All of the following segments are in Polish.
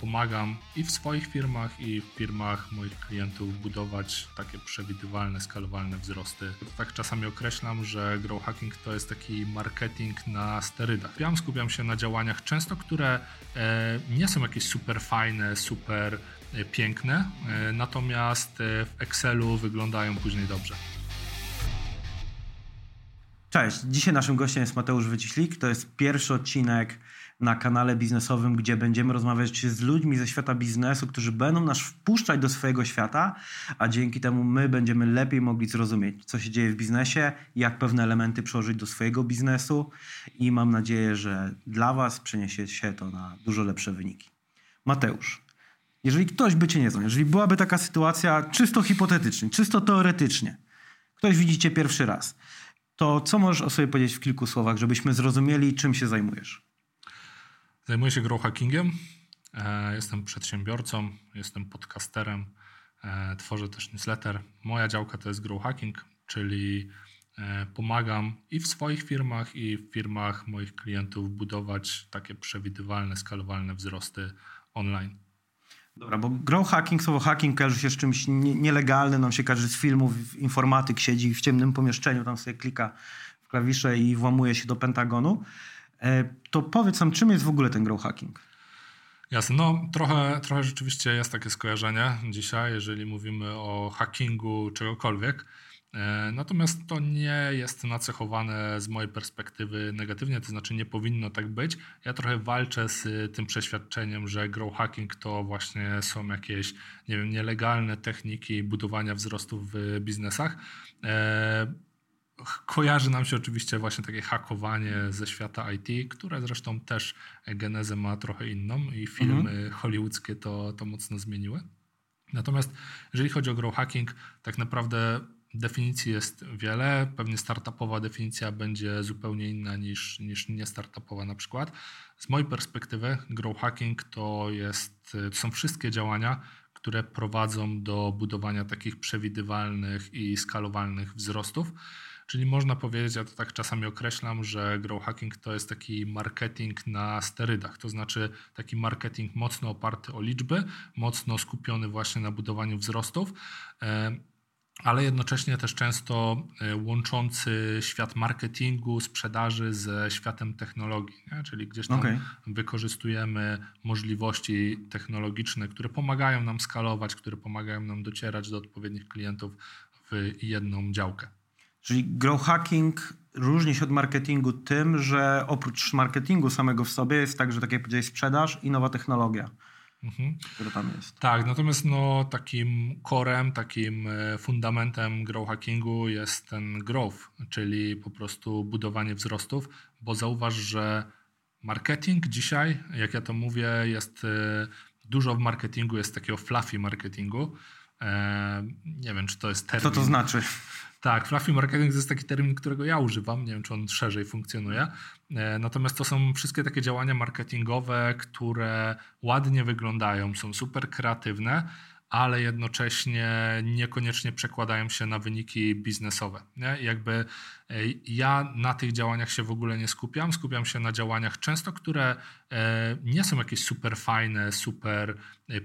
pomagam i w swoich firmach, i w firmach moich klientów budować takie przewidywalne, skalowalne wzrosty. Tak czasami określam, że grow hacking to jest taki marketing na sterydach. Ja skupiam się na działaniach często, które e, nie są jakieś super fajne, super e, piękne, e, natomiast w Excelu wyglądają później dobrze. Cześć, dzisiaj naszym gościem jest Mateusz Wyciślik. To jest pierwszy odcinek na kanale biznesowym, gdzie będziemy rozmawiać z ludźmi ze świata biznesu, którzy będą nas wpuszczać do swojego świata, a dzięki temu my będziemy lepiej mogli zrozumieć, co się dzieje w biznesie, jak pewne elementy przełożyć do swojego biznesu i mam nadzieję, że dla Was przyniesie się to na dużo lepsze wyniki. Mateusz, jeżeli ktoś by Cię nie znał, jeżeli byłaby taka sytuacja czysto hipotetycznie, czysto teoretycznie, ktoś widzicie pierwszy raz, to co możesz o sobie powiedzieć w kilku słowach, żebyśmy zrozumieli, czym się zajmujesz? Zajmuję się grow hackingiem. E, jestem przedsiębiorcą, jestem podcasterem, e, tworzę też newsletter. Moja działka to jest grow hacking, czyli e, pomagam i w swoich firmach, i w firmach moich klientów budować takie przewidywalne, skalowalne wzrosty online. Dobra, bo grow hacking, słowo hacking kojarzy się z czymś nielegalnym, nam się każe z filmów, informatyk siedzi w ciemnym pomieszczeniu, tam sobie klika w klawisze i włamuje się do Pentagonu. E, to powiedz nam, czym jest w ogóle ten grow hacking? Jasne, no trochę, trochę rzeczywiście jest takie skojarzenie dzisiaj, jeżeli mówimy o hackingu czegokolwiek. E, natomiast to nie jest nacechowane z mojej perspektywy negatywnie, to znaczy nie powinno tak być. Ja trochę walczę z tym przeświadczeniem, że grow hacking to właśnie są jakieś, nie wiem, nielegalne techniki budowania wzrostów w biznesach. Kojarzy nam się oczywiście właśnie takie hakowanie ze świata IT, które zresztą też genezę ma trochę inną i filmy mhm. hollywoodzkie to, to mocno zmieniły. Natomiast jeżeli chodzi o grow hacking, tak naprawdę definicji jest wiele. Pewnie startupowa definicja będzie zupełnie inna niż, niż niestartupowa na przykład. Z mojej perspektywy grow hacking to, jest, to są wszystkie działania, które prowadzą do budowania takich przewidywalnych i skalowalnych wzrostów. Czyli można powiedzieć, ja to tak czasami określam, że grow hacking to jest taki marketing na sterydach, to znaczy taki marketing mocno oparty o liczby, mocno skupiony właśnie na budowaniu wzrostów e, ale jednocześnie też często e, łączący świat marketingu, sprzedaży ze światem technologii, nie? czyli gdzieś tam okay. wykorzystujemy możliwości technologiczne, które pomagają nam skalować, które pomagają nam docierać do odpowiednich klientów w jedną działkę. Czyli grow hacking różni się od marketingu tym, że oprócz marketingu samego w sobie jest także, tak jak powiedziałeś, sprzedaż i nowa technologia. Mhm. Która tam jest. Tak, natomiast no, takim corem, takim e, fundamentem grow hackingu jest ten growth, czyli po prostu budowanie wzrostów, bo zauważ, że marketing dzisiaj, jak ja to mówię, jest e, dużo w marketingu jest takiego fluffy marketingu. E, nie wiem, czy to jest termin. Co to znaczy? Tak, fluffy marketing to jest taki termin, którego ja używam. Nie wiem, czy on szerzej funkcjonuje. E, natomiast to są wszystkie takie działania marketingowe, które ładnie wyglądają, są super kreatywne, ale jednocześnie niekoniecznie przekładają się na wyniki biznesowe. Nie? Jakby e, ja na tych działaniach się w ogóle nie skupiam. Skupiam się na działaniach często, które e, nie są jakieś super fajne, super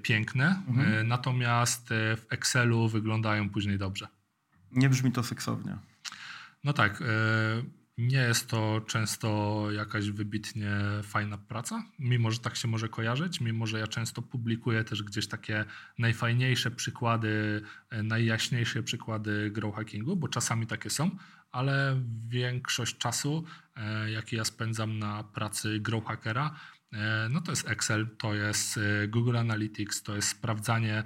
piękne, mhm. natomiast w Excelu wyglądają później dobrze. Nie brzmi to seksownie. No tak. E, nie jest to często jakaś wybitnie fajna praca, mimo że tak się może kojarzyć, mimo że ja często publikuję też gdzieś takie najfajniejsze przykłady, e, najjaśniejsze przykłady grow hackingu, bo czasami takie są, ale większość czasu, e, jaki ja spędzam na pracy grow hackera, no to jest Excel, to jest Google Analytics, to jest sprawdzanie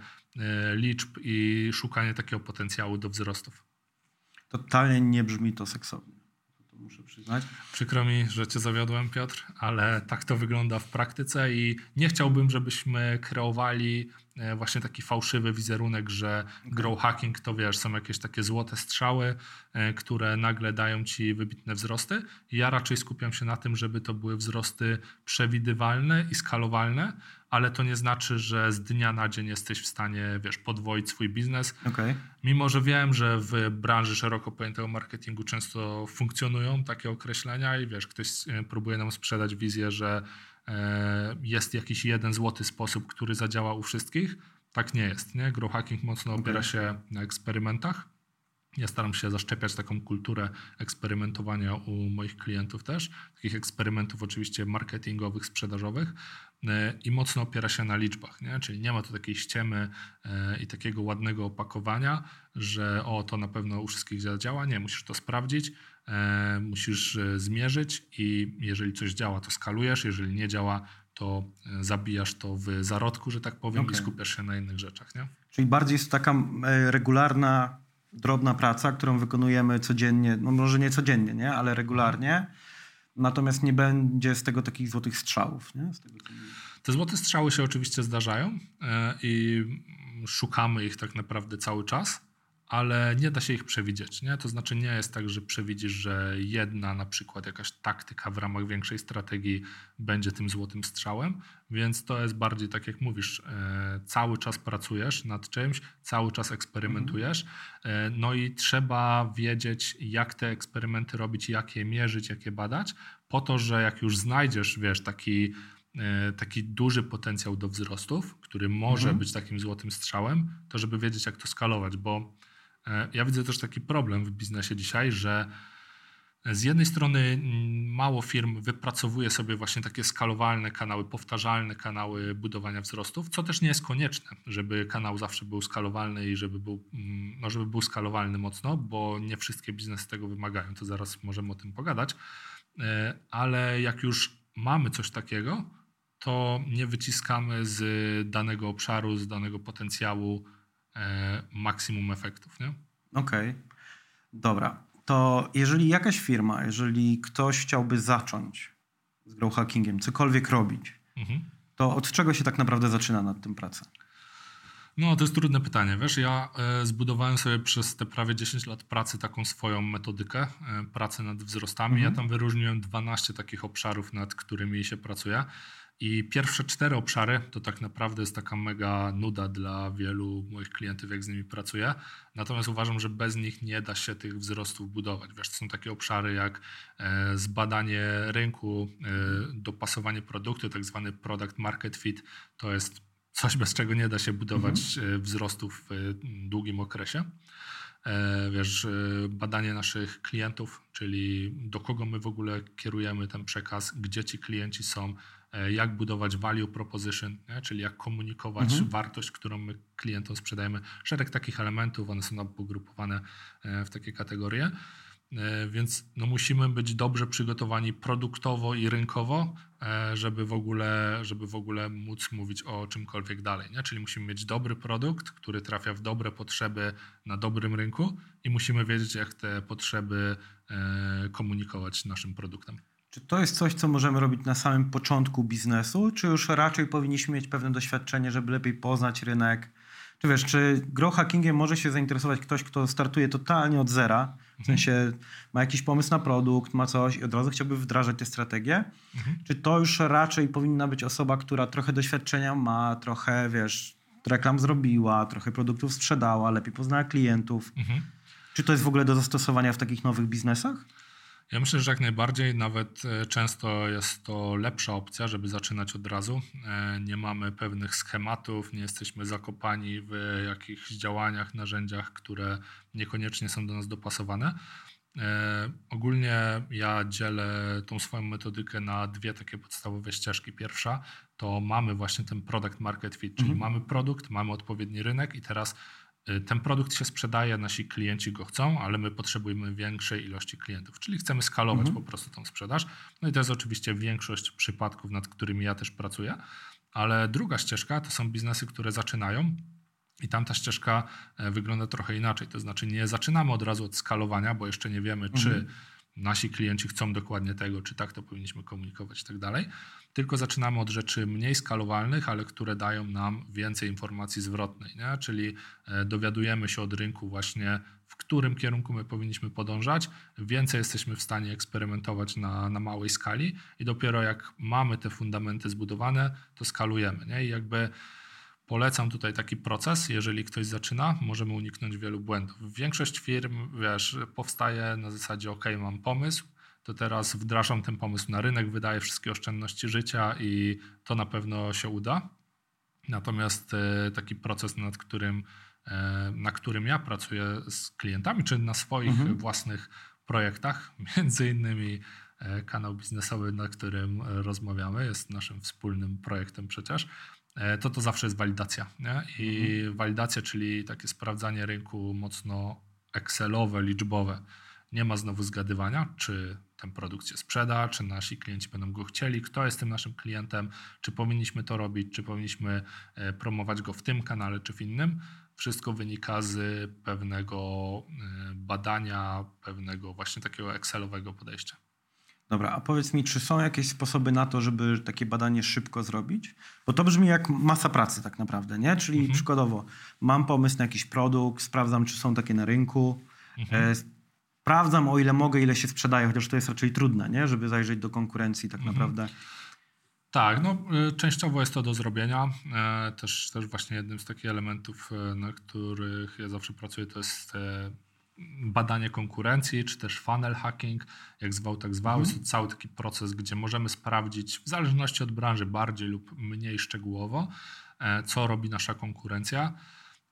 liczb i szukanie takiego potencjału do wzrostów. Totalnie nie brzmi to seksownie. To muszę przyznać. Przykro mi, że cię zawiodłem, Piotr, ale tak to wygląda w praktyce i nie chciałbym, żebyśmy kreowali e, właśnie taki fałszywy wizerunek, że grow hacking to wiesz, są jakieś takie złote strzały, e, które nagle dają ci wybitne wzrosty. Ja raczej skupiam się na tym, żeby to były wzrosty przewidywalne i skalowalne, ale to nie znaczy, że z dnia na dzień jesteś w stanie, wiesz, podwoić swój biznes. Okay. Mimo, że wiem, że w branży szeroko pojętego marketingu często funkcjonują takie określenia i wiesz, ktoś e, próbuje nam sprzedać wizję, że e, jest jakiś jeden złoty sposób, który zadziała u wszystkich. Tak nie jest. Nie? Grow hacking mocno opiera się na eksperymentach. Ja staram się zaszczepiać taką kulturę eksperymentowania u moich klientów też, takich eksperymentów oczywiście marketingowych, sprzedażowych i mocno opiera się na liczbach, nie? czyli nie ma tu takiej ściemy e, i takiego ładnego opakowania, że o to na pewno u wszystkich zadziała, nie, musisz to sprawdzić, e, musisz zmierzyć i jeżeli coś działa, to skalujesz, jeżeli nie działa, to zabijasz to w zarodku, że tak powiem, okay. i skupiasz się na innych rzeczach. Nie? Czyli bardziej jest taka regularna drobna praca, którą wykonujemy codziennie, no może nie codziennie, nie? ale regularnie. Natomiast nie będzie z tego takich złotych strzałów. Nie? Tego, Te złote strzały się oczywiście zdarzają e, i szukamy ich tak naprawdę cały czas ale nie da się ich przewidzieć. Nie? To znaczy nie jest tak, że przewidzisz, że jedna na przykład jakaś taktyka w ramach większej strategii będzie tym złotym strzałem, więc to jest bardziej tak jak mówisz, e, cały czas pracujesz nad czymś, cały czas eksperymentujesz, e, no i trzeba wiedzieć jak te eksperymenty robić, jak je mierzyć, jak je badać, po to, że jak już znajdziesz, wiesz, taki e, taki duży potencjał do wzrostów, który może mhm. być takim złotym strzałem, to żeby wiedzieć, jak to skalować, bo ja widzę też taki problem w biznesie dzisiaj, że z jednej strony mało firm wypracowuje sobie właśnie takie skalowalne kanały, powtarzalne kanały budowania wzrostów, co też nie jest konieczne, żeby kanał zawsze był skalowalny i żeby był, no żeby był skalowalny mocno, bo nie wszystkie biznesy tego wymagają, to zaraz możemy o tym pogadać, e, ale jak już mamy coś takiego, to nie wyciskamy z danego obszaru, z danego potencjału E, maksimum efektów. Okej, okay. dobra. To jeżeli jakaś firma, jeżeli ktoś chciałby zacząć z grow hackingiem, cokolwiek robić, mhm. to od czego się tak naprawdę zaczyna nad tym praca? No, to jest trudne pytanie. Wiesz, ja e, zbudowałem sobie przez te prawie 10 lat pracy taką swoją metodykę e, pracy nad wzrostami. Mhm. Ja tam wyróżniłem 12 takich obszarów, nad którymi się pracuje. I pierwsze cztery obszary to tak naprawdę jest taka mega nuda dla wielu moich klientów, jak z nimi pracuję. Natomiast uważam, że bez nich nie da się tych wzrostów budować. Wiesz, to są takie obszary jak e, zbadanie rynku, e, dopasowanie produktu, tak zwany product market fit. To jest coś, bez czego nie da się budować mhm. E, wzrostów w długim okresie wiesz, badanie naszych klientów, czyli do kogo my w ogóle kierujemy ten przekaz, gdzie ci klienci są, jak budować value proposition, nie? czyli jak komunikować mhm. wartość, którą my klientom sprzedajemy. Szereg takich elementów, one są pogrupowane e, w takie kategorie. E, więc no musimy być dobrze przygotowani produktowo i rynkowo, żeby w ogóle, żeby w ogóle móc mówić o czymkolwiek dalej. Nie? Czyli musimy mieć dobry produkt, który trafia w dobre potrzeby na dobrym rynku i musimy wiedzieć, jak te potrzeby komunikować naszym produktem. Czy to jest coś, co możemy robić na samym początku biznesu, czy już raczej powinniśmy mieć pewne doświadczenie, żeby lepiej poznać rynek? Czy wiesz, czy grow hackingiem może się zainteresować ktoś, kto startuje totalnie od zera, w mhm. sensie ma jakiś pomysł na produkt, ma coś i od razu chciałby wdrażać tę strategię? Mhm. Czy to już raczej powinna być osoba, która trochę doświadczenia ma, trochę, wiesz, reklam zrobiła, trochę produktów sprzedała, lepiej poznała klientów? Mhm. Czy to jest w ogóle do zastosowania w takich nowych biznesach? Ja myślę, że jak najbardziej, nawet e, często jest to lepsza opcja, żeby zaczynać od razu. E, nie mamy pewnych schematów, nie jesteśmy zakopani w jakichś działaniach, narzędziach, które niekoniecznie są do nas dopasowane. E, ogólnie ja dzielę tą swoją metodykę na dwie takie podstawowe ścieżki. Pierwsza to mamy właśnie ten product market fit, czyli mhm. mamy produkt, mamy odpowiedni rynek i teraz ten produkt się sprzedaje, nasi klienci go chcą, ale my potrzebujemy większej ilości klientów, czyli chcemy skalować mhm. po prostu tą sprzedaż. No i to jest oczywiście większość przypadków, nad którymi ja też pracuję. Ale druga ścieżka to są biznesy, które zaczynają. I tam ta ścieżka e, wygląda trochę inaczej. To znaczy, nie zaczynamy od razu od skalowania, bo jeszcze nie wiemy, mhm. czy nasi klienci chcą dokładnie tego, czy tak to powinniśmy komunikować i tak dalej tylko zaczynamy od rzeczy mniej skalowalnych, ale które dają nam więcej informacji zwrotnej, nie? czyli e, dowiadujemy się od rynku właśnie, w którym kierunku my powinniśmy podążać, więcej jesteśmy w stanie eksperymentować na, na małej skali i dopiero jak mamy te fundamenty zbudowane, to skalujemy. Nie? I jakby polecam tutaj taki proces, jeżeli ktoś zaczyna, możemy uniknąć wielu błędów. Większość firm, wiesz, powstaje na zasadzie, ok, mam pomysł, to teraz wdrażam ten pomysł na rynek, wydaję wszystkie oszczędności życia i to na pewno się uda. Natomiast e, taki proces, nad którym, e, na którym ja pracuję z klientami, czy na swoich mhm. własnych projektach, między innymi e, kanał biznesowy, na którym rozmawiamy, jest naszym wspólnym projektem przecież, to to zawsze jest walidacja. Nie? I mhm. walidacja, czyli takie sprawdzanie rynku mocno Excelowe, liczbowe. Nie ma znowu zgadywania, czy ten produkt się sprzeda, czy nasi klienci będą go chcieli, kto jest tym naszym klientem, czy powinniśmy to robić, czy powinniśmy e, promować go w tym kanale, czy w innym. Wszystko wynika z pewnego e, badania, pewnego właśnie takiego Excelowego podejścia. Dobra, a powiedz mi, czy są jakieś sposoby na to, żeby takie badanie szybko zrobić? Bo to brzmi jak masa pracy tak naprawdę, nie? Czyli mhm. przykładowo mam pomysł na jakiś produkt, sprawdzam, czy są takie na rynku, mhm. e, sprawdzam o ile mogę, ile się sprzedaje, chociaż to jest raczej trudne, nie? Żeby zajrzeć do konkurencji tak mhm. naprawdę. Tak, no y, częściowo jest to do zrobienia. E, też, też właśnie jednym z takich elementów, e, na których ja zawsze pracuję, to jest e, badanie konkurencji, czy też funnel hacking, jak zwał, tak zwał. Mhm. Jest to cały taki proces, gdzie możemy sprawdzić, w zależności od branży, bardziej lub mniej szczegółowo, e, co robi nasza konkurencja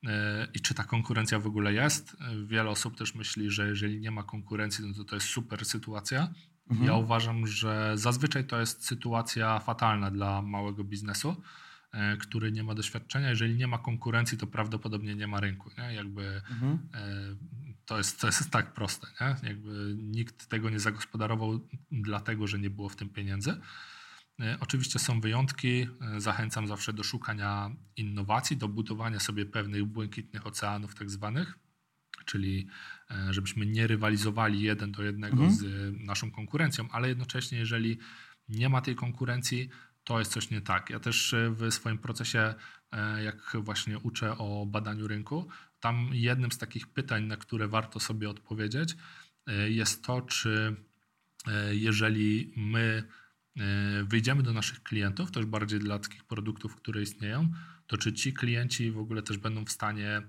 e, i czy ta konkurencja w ogóle jest. Wiele osób też myśli, że jeżeli nie ma konkurencji, no to to jest super sytuacja. Mhm. Ja uważam, że zazwyczaj to jest sytuacja fatalna dla małego biznesu, e, który nie ma doświadczenia. Jeżeli nie ma konkurencji, to prawdopodobnie nie ma rynku. Nie? Jakby mhm to jest, to jest tak proste. Nie? Jakby nikt tego nie zagospodarował, dlatego że nie było w tym pieniędzy. E, oczywiście są wyjątki. E, zachęcam zawsze do szukania innowacji, do budowania sobie pewnych błękitnych oceanów, tak zwanych, czyli e, żebyśmy nie rywalizowali jeden do jednego mhm. z naszą konkurencją, ale jednocześnie, jeżeli nie ma tej konkurencji, to jest coś nie tak. Ja też w swoim procesie, jak właśnie uczę o badaniu rynku, tam jednym z takich pytań, na które warto sobie odpowiedzieć, e, jest to, czy e, jeżeli my e, wyjdziemy do naszych klientów, też bardziej dla takich produktów, które istnieją, to czy ci klienci w ogóle też będą w stanie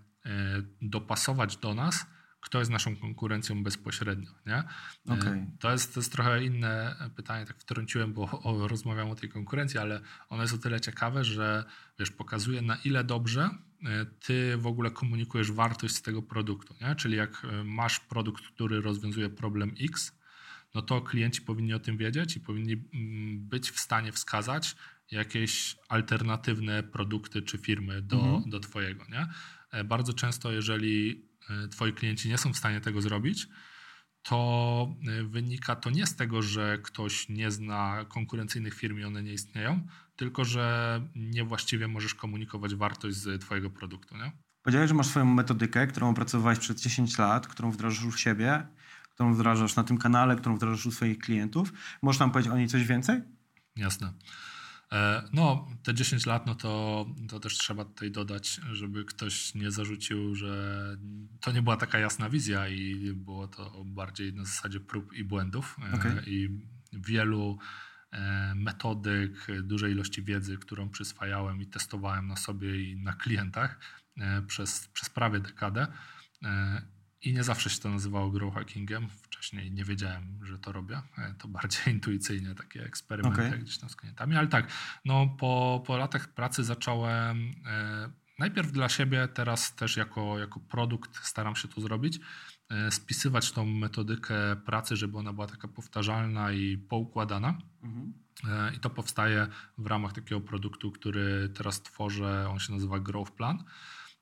dopasować do nas, kto jest naszą konkurencją bezpośrednio. Nie? Okay. To, jest, to jest trochę inne pytanie, tak wtrąciłem, bo o, rozmawiam o tej konkurencji, ale ono jest o tyle ciekawe, że wiesz, pokazuje na ile dobrze ty w ogóle komunikujesz wartość z tego produktu. Nie? Czyli jak e, masz produkt, który rozwiązuje problem X, no to klienci powinni o tym wiedzieć i powinni mm, być w stanie wskazać jakieś alternatywne produkty czy firmy do, mhm. do Twojego. Nie? E, bardzo często, jeżeli Twoi klienci nie są w stanie tego zrobić, to wynika to nie z tego, że ktoś nie zna konkurencyjnych firm i one nie istnieją, tylko że niewłaściwie możesz komunikować wartość z Twojego produktu. Nie? Powiedziałeś, że masz swoją metodykę, którą opracowałeś przez 10 lat, którą wdrażasz u siebie, którą wdrażasz na tym kanale, którą wdrażasz u swoich klientów. Możesz nam powiedzieć o niej coś więcej? Jasne. E, no, te 10 lat, no to, to też trzeba tutaj dodać, żeby ktoś nie zarzucił, że to nie była taka jasna wizja i było to bardziej na zasadzie prób i błędów. E, okay. I wielu metodyk, dużej ilości wiedzy, którą przyswajałem i testowałem na sobie i na klientach e, przez, przez prawie dekadę. E, I nie zawsze się to nazywało grow hackingiem. Wcześniej nie wiedziałem, że to robię. To bardziej intuicyjnie takie eksperymenty okay. gdzieś tam z klientami. Ale tak, no po, po latach pracy zacząłem najpierw dla siebie, teraz też jako, jako produkt staram się to zrobić E, spisywać tą metodykę pracy, żeby ona była taka powtarzalna i poukładana. Mhm. E, I to powstaje w ramach takiego produktu, który teraz tworzę. On się nazywa Growth Plan.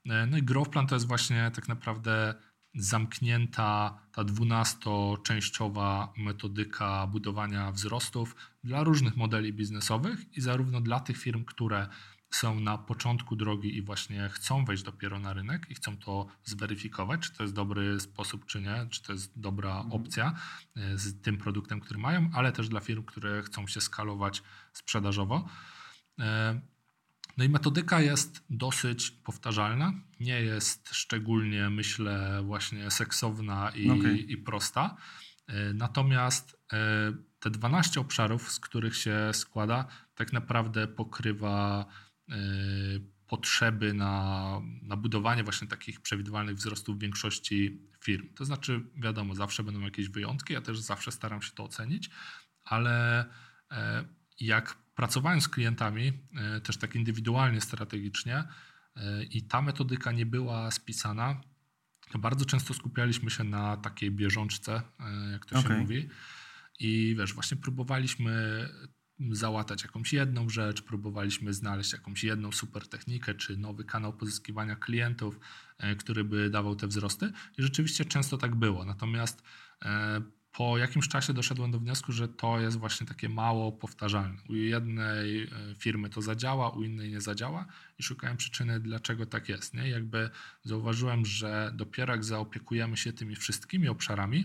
E, no i Growth Plan to jest właśnie tak naprawdę zamknięta ta dwunastoczęściowa metodyka budowania wzrostów dla różnych modeli biznesowych i zarówno dla tych firm, które są na początku drogi i właśnie chcą wejść dopiero na rynek i chcą to zweryfikować, czy to jest dobry sposób, czy nie, czy to jest dobra mhm. opcja e, z tym produktem, który mają, ale też dla firm, które chcą się skalować sprzedażowo. E, no i metodyka jest dosyć powtarzalna, nie jest szczególnie, myślę, właśnie seksowna i, okay. i prosta. E, natomiast te 12 obszarów, z których się składa, tak naprawdę pokrywa po potrzeby na, na budowanie właśnie takich przewidywalnych wzrostów większości firm. To znaczy, wiadomo, zawsze będą jakieś wyjątki, ja też zawsze staram się to ocenić, ale e, jak pracowałem z klientami, e, też tak indywidualnie, strategicznie, e, i ta metodyka nie była spisana, to bardzo często skupialiśmy się na takiej bieżączce, jak to okay. się mówi. I wiesz, właśnie próbowaliśmy załatać jakąś jedną rzecz, próbowaliśmy znaleźć jakąś jedną super technikę, czy nowy kanał pozyskiwania klientów, który by dawał te wzrosty. I rzeczywiście często tak było. Natomiast po jakimś czasie doszedłem do wniosku, że to jest właśnie takie mało powtarzalne. U jednej e, firmy to zadziała, u innej nie zadziała i szukałem przyczyny, dlaczego tak jest. Nie? Jakby zauważyłem, że dopiero jak zaopiekujemy się tymi wszystkimi obszarami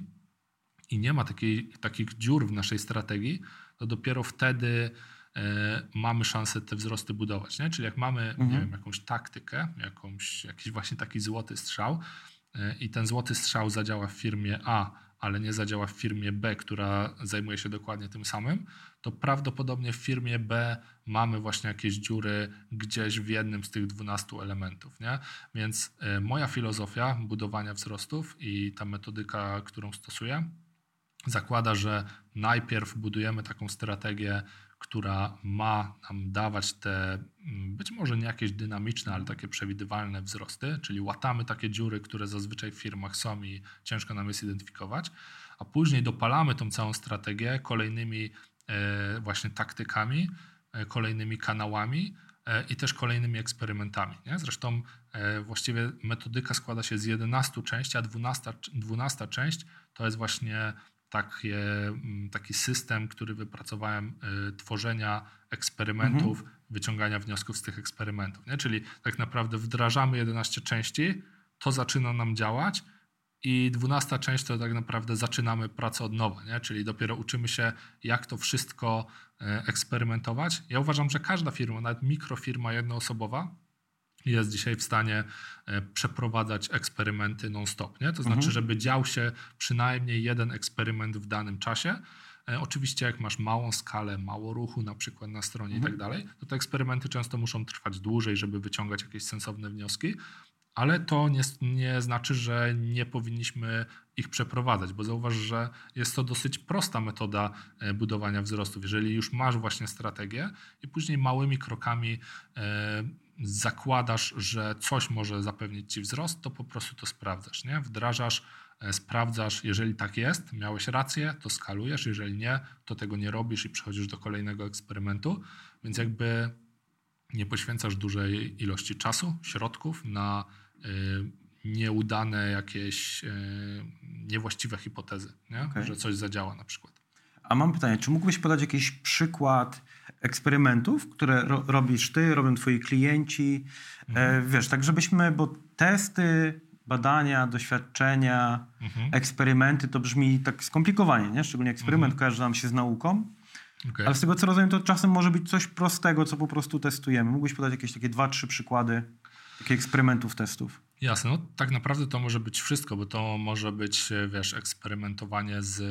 i nie ma takiej, takich dziur w naszej strategii, to dopiero wtedy e, mamy szansę te wzrosty budować. Nie? Czyli jak mamy mhm. nie wiem, jakąś taktykę, jakąś, jakiś właśnie taki złoty strzał e, i ten złoty strzał zadziała w firmie A, ale nie zadziała w firmie B, która zajmuje się dokładnie tym samym, to prawdopodobnie w firmie B mamy właśnie jakieś dziury gdzieś w jednym z tych 12 elementów. Nie? Więc y, moja filozofia budowania wzrostów i ta metodyka, którą stosuję, zakłada, że najpierw budujemy taką strategię która ma nam dawać te mm, być może nie jakieś dynamiczne, ale takie przewidywalne wzrosty, czyli łatamy takie dziury, które zazwyczaj w firmach są i ciężko nam jest identyfikować, a później dopalamy tą całą strategię kolejnymi e, właśnie taktykami, e, kolejnymi kanałami e, i też kolejnymi eksperymentami. Nie? Zresztą właściwie metodyka składa się z 11 części, a 12, 12 część to jest właśnie takie, mm, taki system, który wypracowałem y, tworzenia eksperymentów, mhm. wyciągania wniosków z tych eksperymentów. Nie? Czyli tak naprawdę wdrażamy 11 części, to zaczyna nam działać i 12 część to tak naprawdę zaczynamy pracę od nowa, nie? czyli dopiero uczymy się, jak to wszystko y, eksperymentować. Ja uważam, że każda firma, nawet mikrofirma jednoosobowa, jest dzisiaj w stanie e, przeprowadzać eksperymenty non-stop. Nie? To znaczy, mhm. żeby dział się przynajmniej jeden eksperyment w danym czasie. E, oczywiście, jak masz małą skalę, mało ruchu na przykład na stronie mhm. i tak dalej, to te eksperymenty często muszą trwać dłużej, żeby wyciągać jakieś sensowne wnioski, ale to nie, nie znaczy, że nie powinniśmy ich przeprowadzać, bo zauważ, że jest to dosyć prosta metoda e, budowania wzrostów. Jeżeli już masz właśnie strategię i później małymi krokami zakładasz, że coś może zapewnić ci wzrost, to po prostu to sprawdzasz, nie? Wdrażasz, e, sprawdzasz, jeżeli tak jest, miałeś rację, to skalujesz, jeżeli nie, to tego nie robisz i przechodzisz do kolejnego eksperymentu, więc jakby nie poświęcasz dużej ilości czasu, środków na nieudane jakieś y, niewłaściwe hipotezy, nie? Okay. że coś zadziała na przykład. A mam pytanie, czy mógłbyś podać jakiś przykład eksperymentów, które ro robisz ty, robią twoi klienci. E, mhm. E, wiesz, tak żebyśmy, bo testy, badania, doświadczenia, mhm. eksperymenty to brzmi tak skomplikowanie, nie? Szczególnie eksperyment mhm. kojarzy nam się z nauką. Okay. Ale z tego co rozumiem, to czasem może być coś prostego, co po prostu testujemy. Mógłbyś podać jakieś takie dwa, trzy przykłady takich eksperymentów, testów? Jasne, no tak naprawdę to może być wszystko, bo to może być, e, wiesz, eksperymentowanie z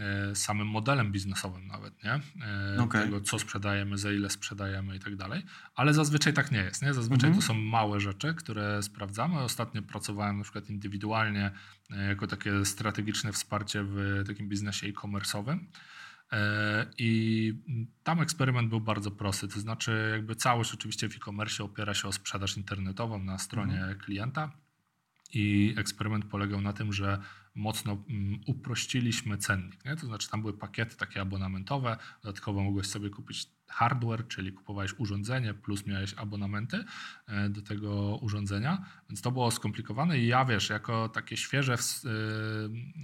e, samym modelem biznesowym nawet, nie? E, okay. Tego, co sprzedajemy, za ile sprzedajemy i tak dalej, ale zazwyczaj tak nie jest, nie? Zazwyczaj mhm. to są małe rzeczy, które sprawdzamy. Ostatnio pracowałem na przykład indywidualnie e, jako takie strategiczne wsparcie w takim biznesie e-commerce'owym, I tam eksperyment był bardzo prosty, to znaczy jakby całość oczywiście w e-commerce opiera się o sprzedaż internetową na stronie mhm. klienta i eksperyment polegał na tym, że mocno mm, uprościliśmy cennik. Nie? To znaczy tam były pakiety takie abonamentowe, dodatkowo mogłeś sobie kupić hardware, czyli kupowałeś urządzenie plus miałeś abonamenty e, do tego urządzenia, więc to było skomplikowane i ja wiesz, jako takie świeże, e,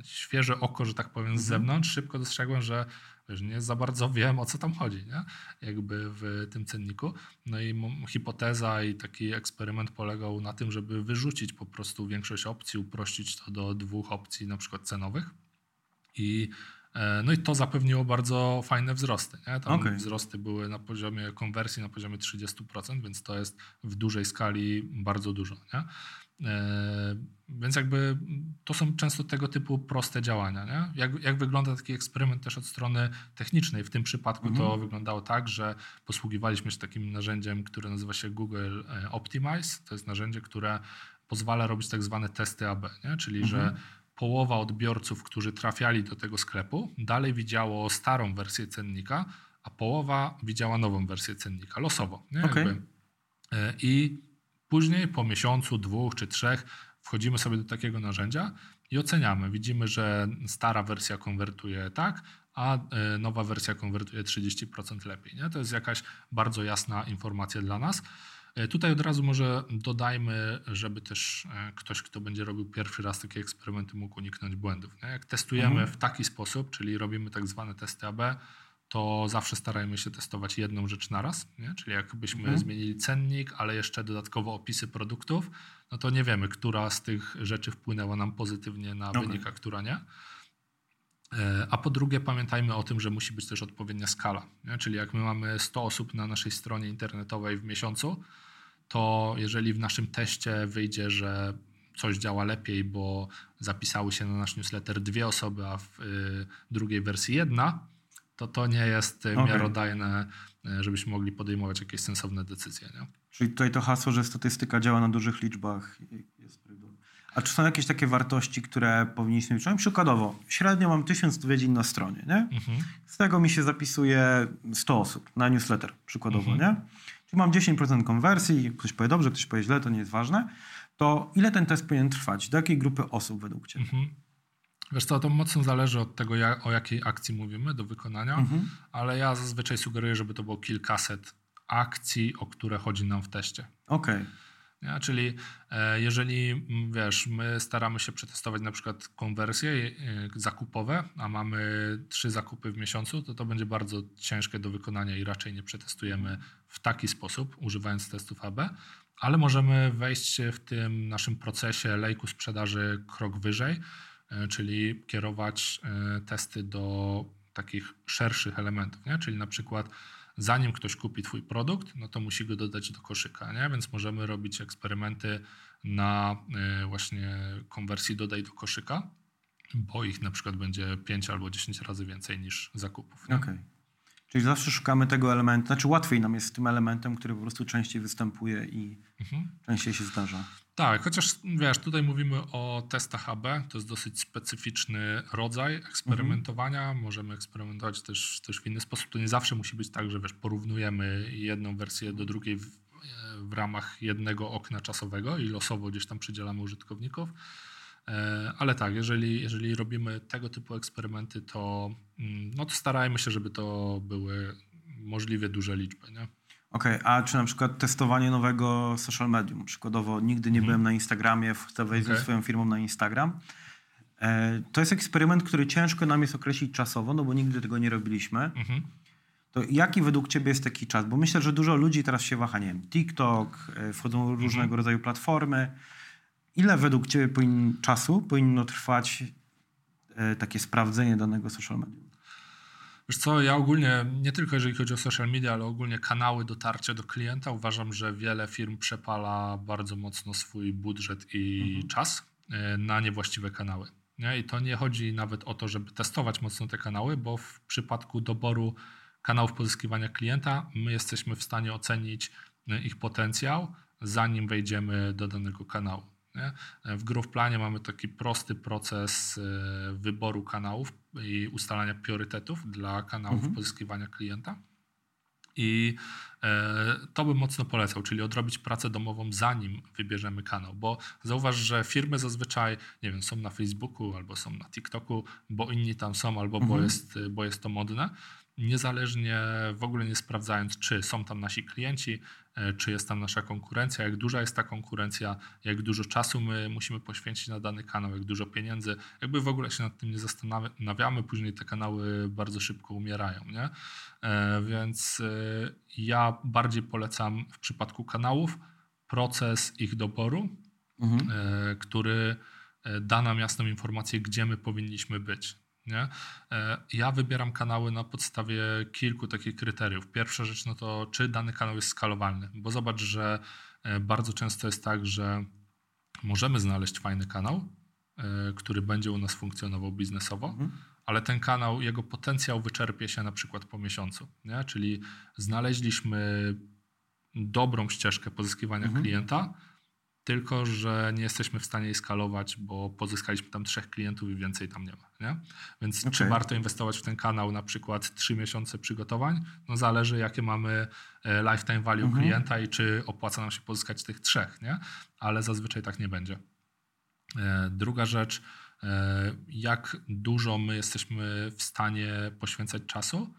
świeże oko, że tak powiem z mhm. zewnątrz, szybko dostrzegłem, że Wiesz, nie za bardzo wiem, o co tam chodzi, nie? jakby w tym cenniku. No i hipoteza i taki eksperyment polegał na tym, żeby wyrzucić po prostu większość opcji, uprościć to do dwóch opcji, na przykład cenowych. I E, no i to zapewniło bardzo fajne wzrosty. Nie? Tam Okej. wzrosty były na poziomie konwersji na poziomie 30%, więc to jest w dużej skali bardzo dużo. Nie? E, Więc jakby to są często tego typu proste działania. Nie? Jak, jak wygląda taki eksperyment też od strony technicznej? W tym przypadku to wyglądało tak, że posługiwaliśmy się takim narzędziem, które nazywa się Google e, Optimize. To jest narzędzie, które pozwala robić tak zwane testy AB, nie? czyli że połowa odbiorców, którzy trafiali do tego sklepu, dalej widziało starą wersję cennika, a połowa widziała nową wersję cennika, losowo. Jakby. E, I później po miesiącu, dwóch czy trzech wchodzimy sobie do takiego narzędzia i oceniamy. Widzimy, że stara wersja konwertuje tak, a e, nowa wersja konwertuje 30% lepiej. Nie? To jest jakaś bardzo jasna informacja dla nas. E, Tutaj od razu może dodajmy, żeby też e, ktoś, kto będzie robił pierwszy raz takie eksperymenty, mógł uniknąć błędów. Nie? Jak testujemy w taki sposób, czyli robimy tak zwane testy AB, to zawsze starajmy się testować jedną rzecz na raz. Nie? Czyli jakbyśmy zmienili cennik, ale jeszcze dodatkowo opisy produktów, no to nie wiemy, która z tych rzeczy wpłynęła nam pozytywnie na Okej. wynik, a która nie. E, A po drugie, pamiętajmy o tym, że musi być też odpowiednia skala. Nie? Czyli jak my mamy 100 osób na naszej stronie internetowej w miesiącu, to jeżeli w naszym teście wyjdzie, że coś działa lepiej, bo zapisały się na nasz newsletter dwie osoby, a w y, drugiej wersji jedna, to to nie jest y, Okej. miarodajne, y, żebyśmy mogli podejmować jakieś sensowne decyzje. Nie? Czyli tutaj to hasło, że statystyka działa na dużych liczbach jest prawidłowe. A czy są jakieś takie wartości, które powinniśmy mieć? Przykładowo, średnio mam 1000 odwiedzin na stronie, nie? Mhm. Z tego mi się zapisuje 100 osób na newsletter, przykładowo, Mhm. nie? Czyli mam 10% konwersji, ktoś powie dobrze, ktoś powie źle, to nie jest ważne. To ile ten test powinien trwać? Do jakiej grupy osób według Ciebie? Mhm. Wiesz co, to mocno zależy od tego, ja, o jakiej akcji mówimy do wykonania, Mhm. ale ja zazwyczaj sugeruję, żeby to było kilkaset akcji, o które chodzi nam w teście. Okej, Nie? Czyli e, jeżeli, wiesz, my staramy się przetestować na przykład konwersje e, zakupowe, a mamy trzy zakupy w miesiącu, to to będzie bardzo ciężkie do wykonania i raczej nie przetestujemy w taki sposób, używając testów AB, ale możemy wejść w tym naszym procesie lejku sprzedaży krok wyżej, czyli kierować e, testy do takich szerszych elementów, nie? czyli na przykład zanim ktoś kupi Twój produkt, no to musi go dodać do koszyka, nie? więc możemy robić eksperymenty na y, właśnie konwersji dodaj do koszyka, bo ich na przykład będzie 5 albo 10 razy więcej niż zakupów. Okej. Czyli zawsze szukamy tego elementu, znaczy łatwiej nam jest z tym elementem, który po prostu częściej występuje i Mhm. częściej się zdarza. Tak, chociaż wiesz, tutaj mówimy o testach AB, to jest dosyć specyficzny rodzaj eksperymentowania. Możemy eksperymentować też, też w inny sposób. To nie zawsze musi być tak, że wiesz, porównujemy jedną wersję do drugiej w, w ramach jednego okna czasowego i losowo gdzieś tam przydzielamy użytkowników. E, Ale tak, jeżeli, jeżeli robimy tego typu eksperymenty, to, mm, no to starajmy się, żeby to były możliwie duże liczby. Nie? Okej, a czy na przykład testowanie nowego social medium? Przykładowo nigdy nie byłem na Instagramie, chcę wejść ze Mhm. Okej. swoją firmą na Instagram. E, to jest eksperyment, który ciężko nam jest określić czasowo, no bo nigdy tego nie robiliśmy. Mhm. To jaki według Ciebie jest taki czas? Bo myślę, że dużo ludzi teraz się waha, nie wiem, TikTok, e, wchodzą różnego Mhm. rodzaju platformy. Ile według Ciebie powin, czasu powinno trwać e, takie sprawdzenie danego social medium? Wiesz co, ja ogólnie, nie tylko jeżeli chodzi o social media, ale ogólnie kanały dotarcia do klienta, uważam, że wiele firm przepala bardzo mocno swój budżet i czas e, na niewłaściwe kanały. Nie? I to nie chodzi nawet o to, żeby testować mocno te kanały, bo w przypadku doboru kanałów pozyskiwania klienta, my jesteśmy w stanie ocenić e, ich potencjał, zanim wejdziemy do danego kanału. Nie? W Growth Planie mamy taki prosty proces e, wyboru kanałów i ustalania priorytetów dla kanałów pozyskiwania klienta. I e, to bym mocno polecał, czyli odrobić pracę domową zanim wybierzemy kanał, bo zauważ, że firmy zazwyczaj, nie wiem, są na Facebooku albo są na TikToku, bo inni tam są albo bo, jest, bo jest to modne, niezależnie w ogóle nie sprawdzając, czy są tam nasi klienci, czy jest tam nasza konkurencja, jak duża jest ta konkurencja, jak dużo czasu my musimy poświęcić na dany kanał, jak dużo pieniędzy, jakby w ogóle się nad tym nie zastanawiamy, później te kanały bardzo szybko umierają, nie? E, Więc e, ja bardziej polecam w przypadku kanałów proces ich doboru, Mhm. e, który e, da nam jasną informację, gdzie my powinniśmy być. Nie? E, ja wybieram kanały na podstawie kilku takich kryteriów. Pierwsza rzecz no to, czy dany kanał jest skalowalny, bo zobacz, że e, bardzo często jest tak, że możemy znaleźć fajny kanał, e, który będzie u nas funkcjonował biznesowo, mhm. ale ten kanał, jego potencjał wyczerpie się na przykład po miesiącu. Nie? Czyli znaleźliśmy dobrą ścieżkę pozyskiwania mhm. klienta, tylko że nie jesteśmy w stanie jej skalować, bo pozyskaliśmy tam trzech klientów i więcej tam nie ma. Nie? Więc okay. czy warto inwestować w ten kanał na przykład trzy miesiące przygotowań? No zależy jakie mamy e, lifetime value mhm. klienta i czy opłaca nam się pozyskać tych trzech, nie? ale zazwyczaj tak nie będzie. E, druga rzecz, e, jak dużo my jesteśmy w stanie poświęcać czasu,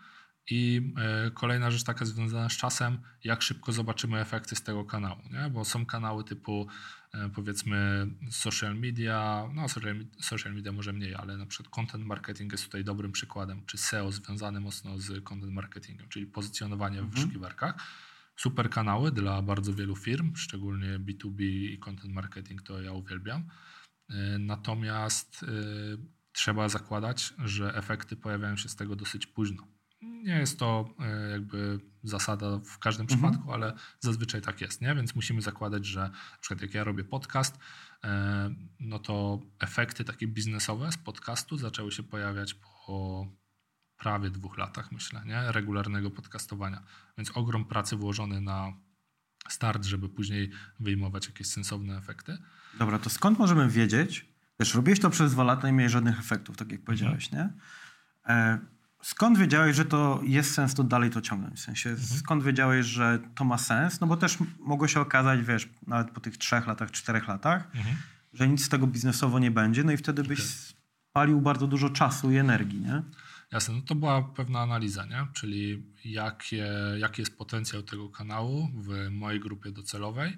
i e, kolejna rzecz taka związana z czasem, jak szybko zobaczymy efekty z tego kanału, nie? bo są kanały typu e, powiedzmy social media, no social, social media może mniej, ale na przykład content marketing jest tutaj dobrym przykładem, czy SEO związane mocno z content marketingiem, czyli pozycjonowanie mhm. w wyszukiwarkach. Super kanały dla bardzo wielu firm, szczególnie B2B i content marketing to ja uwielbiam. E, natomiast trzeba zakładać, że efekty pojawiają się z tego dosyć późno nie jest to e, jakby zasada w każdym mhm. przypadku, ale zazwyczaj tak jest, nie? Więc musimy zakładać, że na przykład jak ja robię podcast, e, no to efekty takie biznesowe z podcastu zaczęły się pojawiać po prawie dwóch latach, myślę, nie? regularnego podcastowania. Więc ogrom pracy włożony na start, żeby później wyjmować jakieś sensowne efekty. Dobra, to skąd możemy wiedzieć? Wiesz, robiłeś to przez dwa lata i nie miałeś żadnych efektów, tak jak powiedziałeś, mhm. nie? E, Skąd wiedziałeś, że to jest sens to dalej to ciągnąć? W sensie, mhm. skąd wiedziałeś, że to ma sens? No bo też mogło się okazać, wiesz, nawet po tych trzech latach, czterech latach, mhm. że nic z tego biznesowo nie będzie, no i wtedy byś okay. spalił bardzo dużo czasu i energii, nie? Jasne, no to była pewna analiza, nie? czyli jakie, jaki jest potencjał tego kanału w mojej grupie docelowej,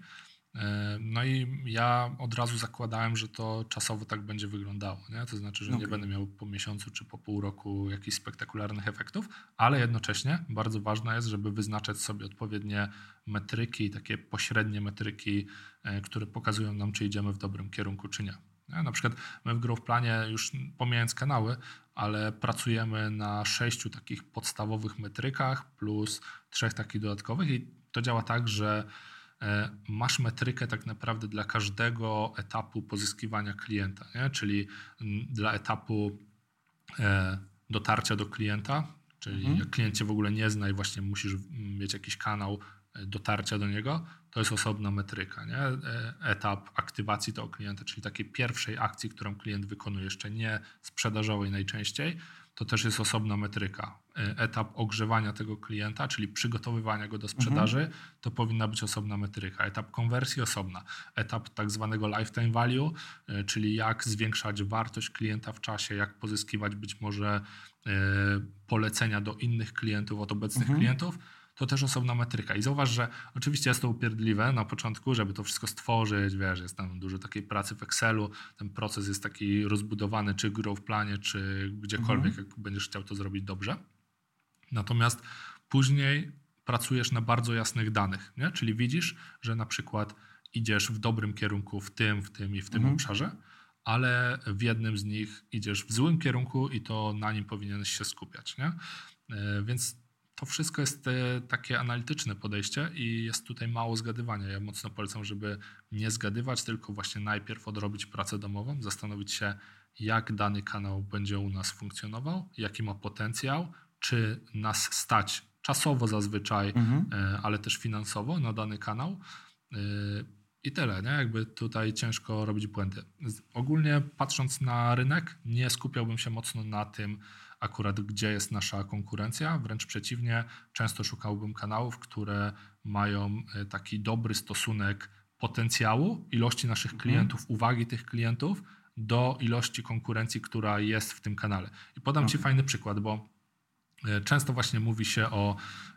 no i ja od razu zakładałem, że to czasowo tak będzie wyglądało. Nie? To znaczy, że okay. nie będę miał po miesiącu czy po pół roku jakichś spektakularnych efektów, ale jednocześnie bardzo ważne jest, żeby wyznaczać sobie odpowiednie metryki, takie pośrednie metryki, e, które pokazują nam, czy idziemy w dobrym kierunku, czy nie. nie? Na przykład my w Growth Planie, już pomijając kanały, ale pracujemy na sześciu takich podstawowych metrykach plus trzech takich dodatkowych i to działa tak, że E, masz metrykę tak naprawdę dla każdego etapu pozyskiwania klienta, nie? czyli dla etapu e, dotarcia do klienta, czyli mhm. jak klient cię w ogóle nie zna i właśnie musisz mieć jakiś kanał e, dotarcia do niego, to jest osobna metryka. Nie? Etap aktywacji tego klienta, czyli takiej pierwszej akcji, którą klient wykonuje, jeszcze nie sprzedażowej najczęściej, to też jest osobna metryka. E, etap ogrzewania tego klienta, czyli przygotowywania go do sprzedaży, mhm. to powinna być osobna metryka. Etap konwersji osobna. Etap tak zwanego lifetime value, e, czyli jak zwiększać wartość klienta w czasie, jak pozyskiwać być może e, polecenia do innych klientów od obecnych mhm. klientów to też osobna metryka. I zauważ, że oczywiście jest to upierdliwe na początku, żeby to wszystko stworzyć, wiesz, jest tam dużo takiej pracy w Excelu, ten proces jest taki rozbudowany, czy w planie, czy gdziekolwiek, mhm. jak będziesz chciał to zrobić dobrze. Natomiast później pracujesz na bardzo jasnych danych, nie? czyli widzisz, że na przykład idziesz w dobrym kierunku w tym, w tym i w tym mhm. obszarze, ale w jednym z nich idziesz w złym kierunku i to na nim powinieneś się skupiać. Nie? E, więc to wszystko jest e, takie analityczne podejście i jest tutaj mało zgadywania. Ja mocno polecam, żeby nie zgadywać, tylko właśnie najpierw odrobić pracę domową, zastanowić się, jak dany kanał będzie u nas funkcjonował, jaki ma potencjał, czy nas stać czasowo zazwyczaj, mhm. E, ale też finansowo na dany kanał. E, I tyle, nie? Jakby tutaj ciężko robić błędy. Ogólnie patrząc na rynek, nie skupiałbym się mocno na tym, akurat gdzie jest nasza konkurencja. Wręcz przeciwnie, często szukałbym kanałów, które mają e, taki dobry stosunek potencjału, ilości naszych mhm. klientów, uwagi tych klientów do ilości konkurencji, która jest w tym kanale. I podam Ci fajny przykład, bo często właśnie mówi się o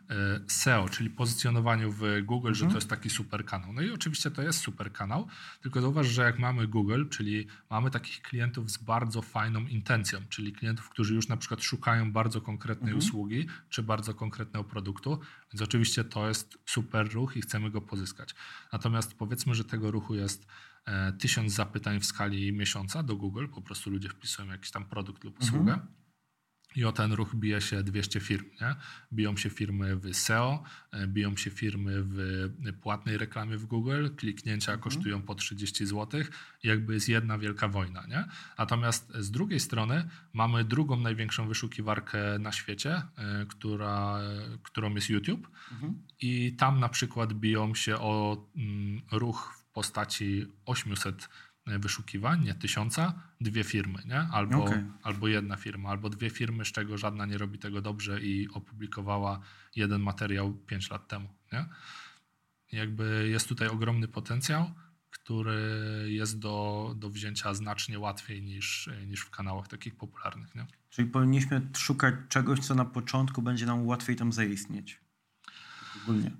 e, SEO, czyli pozycjonowaniu w Google, mhm. że to jest taki super kanał. No i oczywiście to jest super kanał, tylko zauważ, że jak mamy Google, czyli mamy takich klientów z bardzo fajną intencją, czyli klientów, którzy już na przykład szukają bardzo konkretnej mhm. usługi, czy bardzo konkretnego produktu, więc oczywiście to jest super ruch i chcemy go pozyskać. Natomiast powiedzmy, że tego ruchu jest e, tysiąc zapytań w skali miesiąca do Google, po prostu ludzie wpisują jakiś tam produkt lub usługę. Mhm i o ten ruch bije się 200 firm. Nie? Biją się firmy w SEO, e, biją się firmy w płatnej reklamie w Google, kliknięcia mhm. kosztują po 30 zł jakby jest jedna wielka wojna. Nie? Natomiast z drugiej strony mamy drugą największą wyszukiwarkę na świecie, e, która, którą jest YouTube mhm. i tam na przykład biją się o mm, ruch w postaci 800 wyszukiwań, nie tysiąca, dwie firmy, nie? Albo, okay. albo jedna firma, albo dwie firmy, z czego żadna nie robi tego dobrze i opublikowała jeden materiał pięć lat temu. Nie? Jakby jest tutaj ogromny potencjał, który jest do, do wzięcia znacznie łatwiej niż, niż w kanałach takich popularnych. Nie? Czyli powinniśmy szukać czegoś, co na początku będzie nam łatwiej tam zaistnieć. Ogólnie.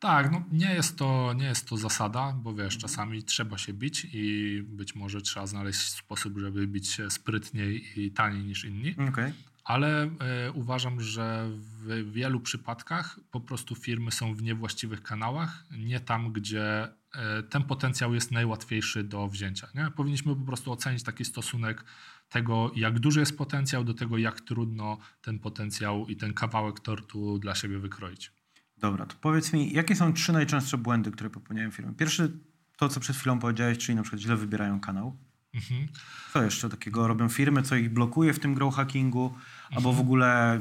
Tak, no nie jest, to, nie jest to zasada, bo wiesz, mhm. czasami trzeba się bić i być może trzeba znaleźć sposób, żeby bić się sprytniej i taniej niż inni. Okay. Ale y, uważam, że w wielu przypadkach po prostu firmy są w niewłaściwych kanałach, nie tam, gdzie y, ten potencjał jest najłatwiejszy do wzięcia. Nie? Powinniśmy po prostu ocenić taki stosunek tego, jak duży jest potencjał, do tego, jak trudno ten potencjał i ten kawałek tortu dla siebie wykroić. Dobra, to powiedz mi, jakie są trzy najczęstsze błędy, które popełniają firmy? Pierwszy, to co przed chwilą powiedziałeś, czyli na przykład źle wybierają kanał. Mhm. Co jeszcze takiego robią firmy, co ich blokuje w tym grow hackingu, mhm. albo w ogóle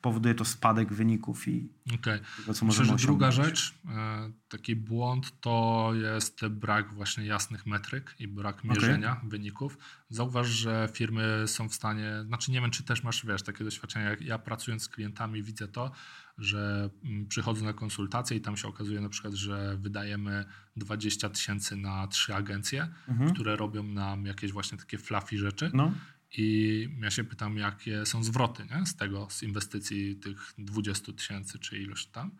powoduje to spadek wyników i okay. tego, co Myślę, że druga rzecz, e, taki błąd to jest brak właśnie jasnych metryk i brak mierzenia okay. wyników. Zauważ, że firmy są w stanie, znaczy nie wiem, czy też masz, wiesz, takie doświadczenia, jak ja pracując z klientami widzę to, że mm, przychodzę na konsultacje i tam się okazuje na przykład, że wydajemy 20 tysięcy na trzy agencje, mhm. które robią nam jakieś właśnie takie fluffy rzeczy. No. I ja się pytam, jakie są zwroty nie? z tego, z inwestycji tych 20 tysięcy czy ilość tam.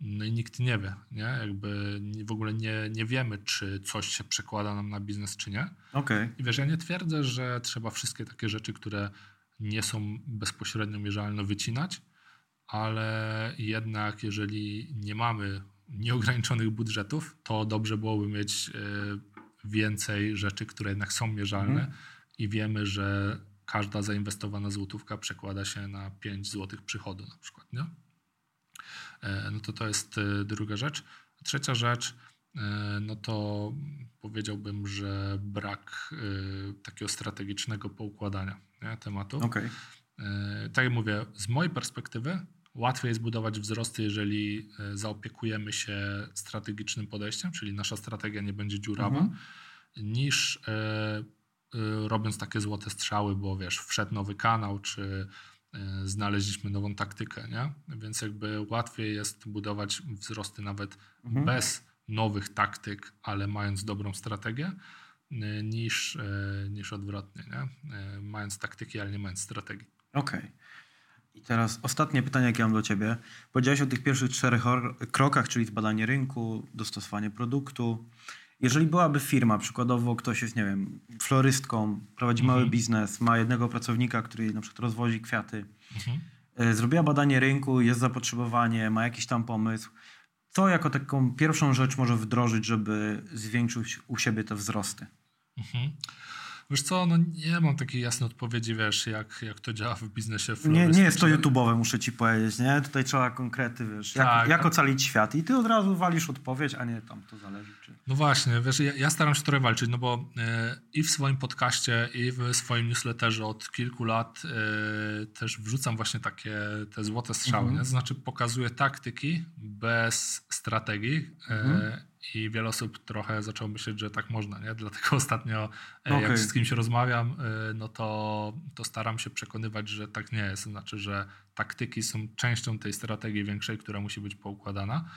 No i nikt nie wie, nie? Jakby w ogóle nie, nie wiemy, czy coś się przekłada nam na biznes, czy nie. Okay. I wiesz, ja nie twierdzę, że trzeba wszystkie takie rzeczy, które nie są bezpośrednio mierzalne, wycinać, ale jednak jeżeli nie mamy nieograniczonych budżetów, to dobrze byłoby mieć e, więcej rzeczy, które jednak są mierzalne mhm. I wiemy, że każda zainwestowana złotówka przekłada się na 5 złotych przychodu na przykład. Nie? E, no to to jest e, druga rzecz. Trzecia rzecz, no to powiedziałbym, że brak takiego strategicznego poukładania nie, tematu. Okay. Tak jak mówię, z mojej perspektywy Łatwiej jest budować wzrosty, jeżeli e, zaopiekujemy się strategicznym podejściem, czyli nasza strategia nie będzie dziurawa, mhm. niż e, e, robiąc takie złote strzały, bo wiesz, wszedł nowy kanał, czy znaleźliśmy nową taktykę, nie? Więc jakby łatwiej jest budować wzrosty nawet mhm. bez nowych taktyk, ale mając dobrą strategię, niż, niż odwrotnie, nie? Mając taktyki, ale nie mając strategii. Okej. Okay. I teraz ostatnie pytanie, jakie mam do Ciebie. Powiedziałeś o tych pierwszych czterech krokach, czyli zbadanie rynku, dostosowanie produktu. Jeżeli byłaby firma, przykładowo ktoś jest, nie wiem, florystką, prowadzi mhm. mały biznes, ma jednego pracownika, który na przykład rozwozi kwiaty, mhm. E, zrobiła badanie rynku, jest zapotrzebowanie, ma jakiś tam pomysł, co jako taką pierwszą rzecz może wdrożyć, żeby zwiększyć u siebie te wzrosty? Mhm. Wiesz co, no nie mam takiej jasnej odpowiedzi, wiesz, jak, jak to działa w biznesie Nie, nie jest to YouTube'owe, muszę ci powiedzieć, nie? Tutaj trzeba konkrety, wiesz, jak, tak, jak ocalić świat i ty od razu walisz odpowiedź, a nie tam to zależy. Czy... No właśnie, wiesz, ja, ja staram się trochę walczyć, no bo e, i w swoim podcaście, i w swoim newsletterze od kilku lat e, też wrzucam właśnie takie te złote strzały, mhm. nie? To znaczy pokazuję taktyki bez strategii e, mhm. I wiele osób trochę zaczęło myśleć, że tak można, nie? Dlatego ostatnio, okay. jak z kimś rozmawiam, e, no to, to staram się przekonywać, że tak nie jest. Znaczy, że taktyki są częścią tej strategii większej, która musi być poukładana.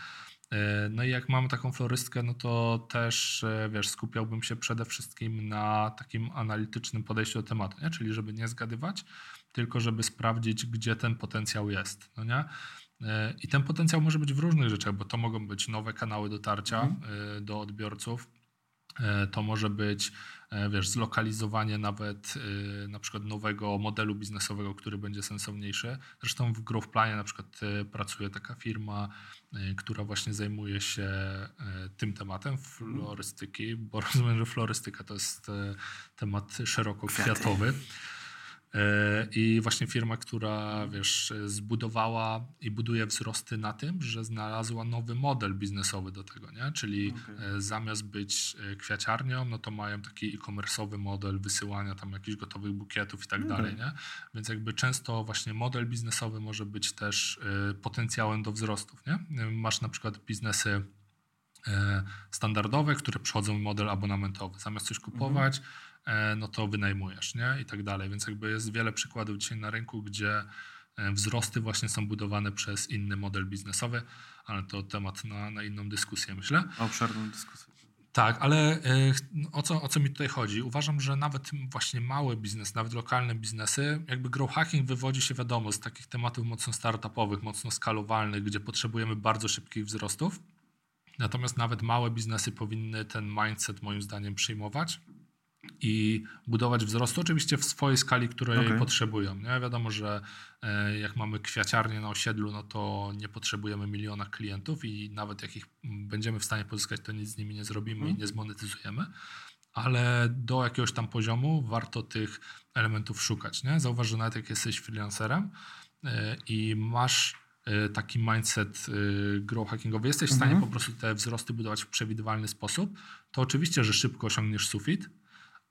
E, no i jak mamy taką florystkę, no to też, wiesz, skupiałbym się przede wszystkim na takim analitycznym podejściu do tematu, nie? Czyli żeby nie zgadywać, tylko żeby sprawdzić, gdzie ten potencjał jest, no nie? I ten potencjał może być w różnych rzeczach, bo to mogą być nowe kanały dotarcia mhm. Do odbiorców. Y, to może być, y, wiesz, zlokalizowanie nawet na przykład nowego modelu biznesowego, który będzie sensowniejszy. Zresztą w Growth Planie na przykład pracuje taka firma, która właśnie zajmuje się tym tematem florystyki, bo rozumiem, że florystyka to jest temat szeroko kwiatowy. E, I właśnie firma, która wiesz, zbudowała i buduje wzrosty na tym, że znalazła nowy model biznesowy do tego, nie? Czyli okay. zamiast być kwiaciarnią, no to mają taki e-commerce'owy model wysyłania tam jakichś gotowych bukietów i tak okay. dalej, nie? Więc jakby często właśnie model biznesowy może być też potencjałem do wzrostów, nie? Masz na przykład biznesy E, standardowe, które przychodzą w model abonamentowy. Zamiast coś kupować, mhm. No to wynajmujesz, nie? I tak dalej. Więc jakby jest wiele przykładów dzisiaj na rynku, gdzie e, wzrosty właśnie są budowane przez inny model biznesowy, ale to temat na, na inną dyskusję, myślę. Obszerną dyskusję. Tak, ale o co, o co mi tutaj chodzi? Uważam, że nawet właśnie małe biznes, nawet lokalne biznesy, jakby grow hacking wywodzi się wiadomo z takich tematów mocno startupowych, mocno skalowalnych, gdzie potrzebujemy bardzo szybkich wzrostów. Natomiast nawet małe biznesy powinny ten mindset moim zdaniem przyjmować i budować wzrost oczywiście w swojej skali, której okay. potrzebują. Nie? Wiadomo, że e, jak mamy kwiaciarnię na osiedlu, no to nie potrzebujemy miliona klientów i nawet jak ich będziemy w stanie pozyskać, to nic z nimi nie zrobimy mm. i mhm. nie zmonetyzujemy. Ale do jakiegoś tam poziomu warto tych elementów szukać. Nie? Zauważ, że nawet jak jesteś freelancerem e, i masz E, taki mindset grow hackingowy, jesteś w stanie mhm. po prostu te wzrosty budować w przewidywalny sposób, to oczywiście, że szybko osiągniesz sufit,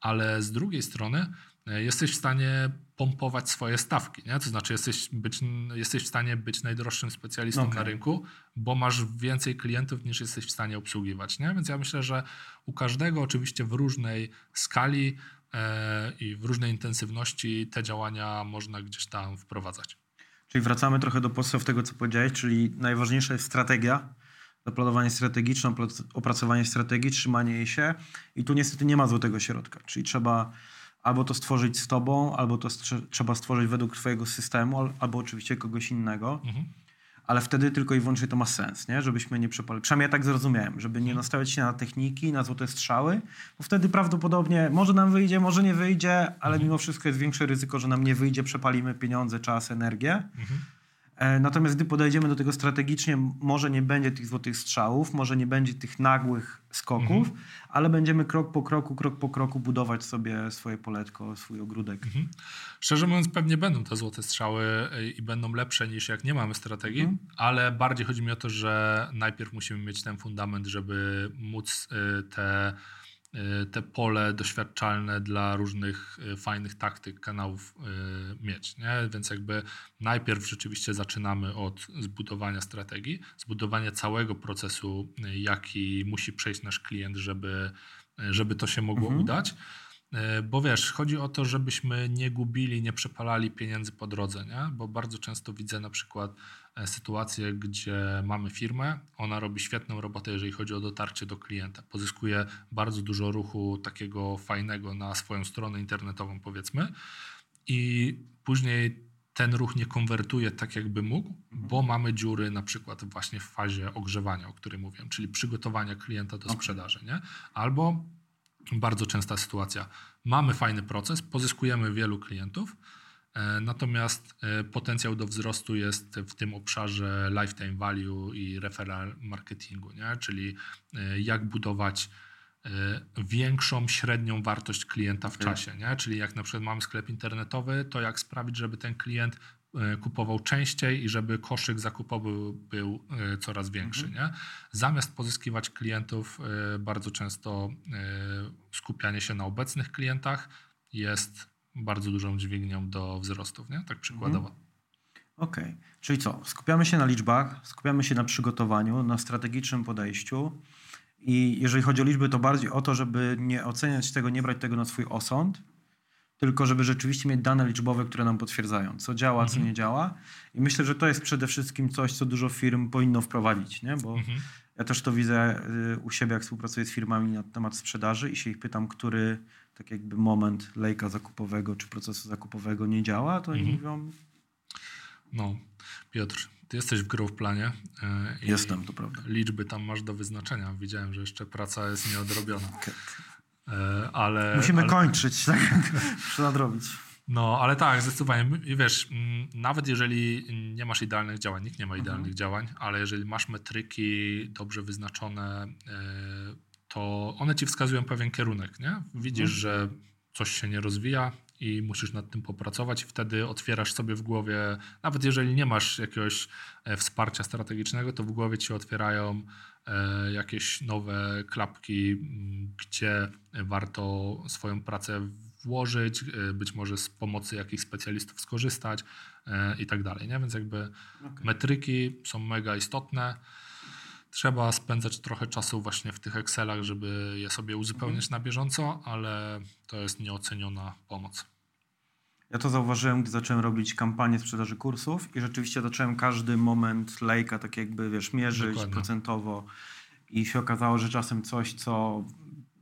ale z drugiej strony e, jesteś w stanie pompować swoje stawki, nie? to znaczy jesteś, być, jesteś w stanie być najdroższym specjalistą okay. na rynku, bo masz więcej klientów niż jesteś w stanie obsługiwać. Nie? Więc ja myślę, że u każdego oczywiście w różnej skali e, i w różnej intensywności te działania można gdzieś tam wprowadzać. Czyli wracamy trochę do podstaw tego, co powiedziałeś, czyli najważniejsza jest strategia, zaplanowanie strategiczne, opracowanie strategii, trzymanie jej się i tu niestety nie ma złotego środka, czyli trzeba albo to stworzyć z tobą, albo to trzeba stworzyć według twojego systemu, albo oczywiście kogoś innego. Mhm ale wtedy tylko i wyłącznie to ma sens, nie? żebyśmy nie przepalili. Przynajmniej ja tak zrozumiałem, żeby nie mhm. nastawiać się na techniki, na złote strzały, bo wtedy prawdopodobnie może nam wyjdzie, może nie wyjdzie, ale mhm. mimo wszystko jest większe ryzyko, że nam nie wyjdzie, przepalimy pieniądze, czas, energię. Mhm. E, natomiast gdy podejdziemy do tego strategicznie, może nie będzie tych złotych strzałów, może nie będzie tych nagłych skoków, mhm. ale będziemy krok po kroku, krok po kroku budować sobie swoje poletko, swój ogródek. Mhm. Szczerze mówiąc, pewnie będą te złote strzały e, i będą lepsze niż jak nie mamy strategii, mhm. ale bardziej chodzi mi o to, że najpierw musimy mieć ten fundament, żeby móc e, te te pole doświadczalne dla różnych y, fajnych taktyk, kanałów y, mieć. Nie? Więc jakby najpierw rzeczywiście zaczynamy od zbudowania strategii, zbudowania całego procesu, jaki musi przejść nasz klient, żeby, żeby to się mogło mhm. udać. Bo wiesz, chodzi o to, żebyśmy nie gubili, nie przepalali pieniędzy po drodze, nie? bo bardzo często widzę na przykład E, sytuację, gdzie mamy firmę, ona robi świetną robotę, jeżeli chodzi o dotarcie do klienta. Pozyskuje bardzo dużo ruchu takiego fajnego na swoją stronę internetową, powiedzmy, i później ten ruch nie konwertuje tak, jakby mógł, mhm. bo mamy dziury na przykład właśnie w fazie ogrzewania, o której mówiłem, czyli przygotowania klienta do sprzedaży. Nie? Albo bardzo częsta sytuacja, mamy fajny proces, pozyskujemy wielu klientów, E, natomiast e, potencjał do wzrostu jest w tym obszarze lifetime value i referral marketingu, nie? czyli e, jak budować większą średnią wartość klienta w czasie. Nie? Czyli jak na przykład mamy sklep internetowy, to jak sprawić, żeby ten klient kupował częściej i żeby koszyk zakupowy był coraz większy. Mhm. Nie? Zamiast pozyskiwać klientów, bardzo często skupianie się na obecnych klientach jest bardzo dużą dźwignią do wzrostów, nie? tak przykładowo. Mhm. Okej, okay. czyli co? Skupiamy się na liczbach, skupiamy się na przygotowaniu, na strategicznym podejściu. I jeżeli chodzi o liczby, to bardziej o to, żeby nie oceniać tego, nie brać tego na swój osąd, tylko żeby rzeczywiście mieć dane liczbowe, które nam potwierdzają, co działa, mhm. co nie działa. I myślę, że to jest przede wszystkim coś, co dużo firm powinno wprowadzić, nie? bo mhm. ja też to widzę y, u siebie, jak współpracuję z firmami na temat sprzedaży i się ich pytam, który tak jakby moment lejka zakupowego czy procesu zakupowego nie działa, to mhm. oni mówią... No, Piotr, ty jesteś w growth planie. E, Jestem, to prawda. Liczby tam masz do wyznaczenia. Widziałem, że jeszcze praca jest nieodrobiona. E, ale, Musimy ale... kończyć, tak? Muszę nadrobić. No, ale tak, zdecydowanie. Wiesz, nawet jeżeli nie masz idealnych działań, nikt nie ma idealnych mhm. działań, ale jeżeli masz metryki dobrze wyznaczone, e, to one ci wskazują pewien kierunek, nie? Widzisz, mhm. że coś się nie rozwija i musisz nad tym popracować. Wtedy otwierasz sobie w głowie, nawet jeżeli nie masz jakiegoś e, wsparcia strategicznego, to w głowie ci otwierają e, jakieś nowe klapki, gdzie warto swoją pracę włożyć, e, być może z pomocy jakichś specjalistów skorzystać i tak dalej. Więc jakby okay. metryki są mega istotne trzeba spędzać trochę czasu właśnie w tych Excelach, żeby je sobie uzupełniać mhm. na bieżąco, ale to jest nieoceniona pomoc. Ja to zauważyłem, gdy zacząłem robić kampanię sprzedaży kursów i rzeczywiście zacząłem każdy moment lejka tak jakby, wiesz, mierzyć Dokładnie. procentowo i się okazało, że czasem coś, co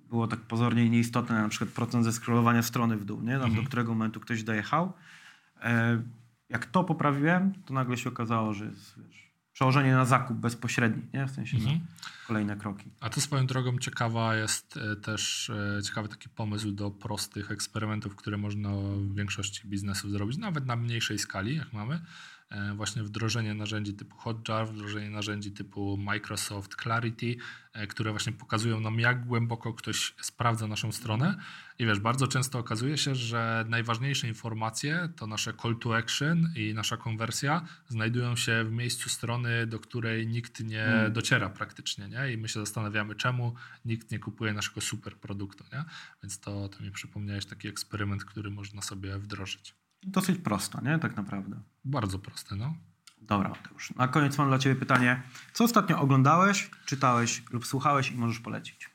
było tak pozornie nieistotne, na przykład procent ze scrollowania strony w dół, nie? Tam mhm. do którego momentu ktoś dojechał. E, jak to poprawiłem, to nagle się okazało, że jest, wiesz, przełożenie na zakup bezpośredni, nie? w sensie mhm. kolejne kroki. A to swoją drogą ciekawa jest e, też e, ciekawy taki pomysł do prostych eksperymentów, które można w większości biznesów zrobić, nawet na mniejszej skali, jak mamy. E, właśnie wdrożenie narzędzi typu Hotjar, wdrożenie narzędzi typu Microsoft Clarity, e, które właśnie pokazują nam, jak głęboko ktoś sprawdza naszą stronę. I wiesz, bardzo często okazuje się, że najważniejsze informacje to nasze call to action i nasza konwersja znajdują się w miejscu strony, do której nikt nie hmm. dociera praktycznie. Nie? I my się zastanawiamy, czemu nikt nie kupuje naszego super produktu. Nie? Więc to, to mi przypomniałeś taki eksperyment, który można sobie wdrożyć. Dosyć prosto, nie? Tak naprawdę. Bardzo proste, no. Dobra, Mateusz. Na koniec mam dla Ciebie pytanie. Co ostatnio oglądałeś, czytałeś lub słuchałeś i możesz polecić?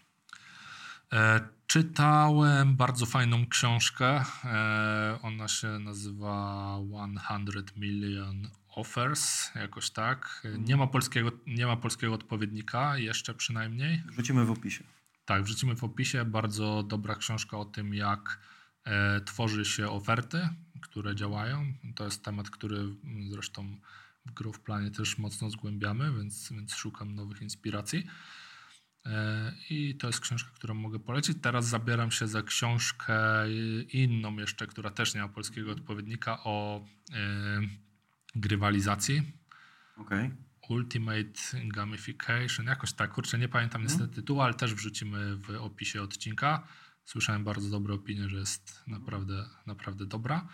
E, czytałem bardzo fajną książkę. E, ona się nazywa 100 Million Offers, jakoś tak. Nie ma polskiego, nie ma polskiego odpowiednika, jeszcze przynajmniej. Wrzucimy w opisie. Tak, wrzucimy w opisie. Bardzo dobra książka o tym, jak e, tworzy się oferty które działają. To jest temat, który zresztą w Grow Planie też mocno zgłębiamy, więc, więc szukam nowych inspiracji. E, I to jest książka, którą mogę polecić. Teraz zabieram się za książkę inną jeszcze, która też nie ma polskiego odpowiednika o e, grywalizacji. Okay. Ultimate Gamification, jakoś tak, kurczę, nie pamiętam hmm. niestety tytułu, ale też wrzucimy w opisie odcinka. Słyszałem bardzo dobre opinie, że jest naprawdę, naprawdę dobra.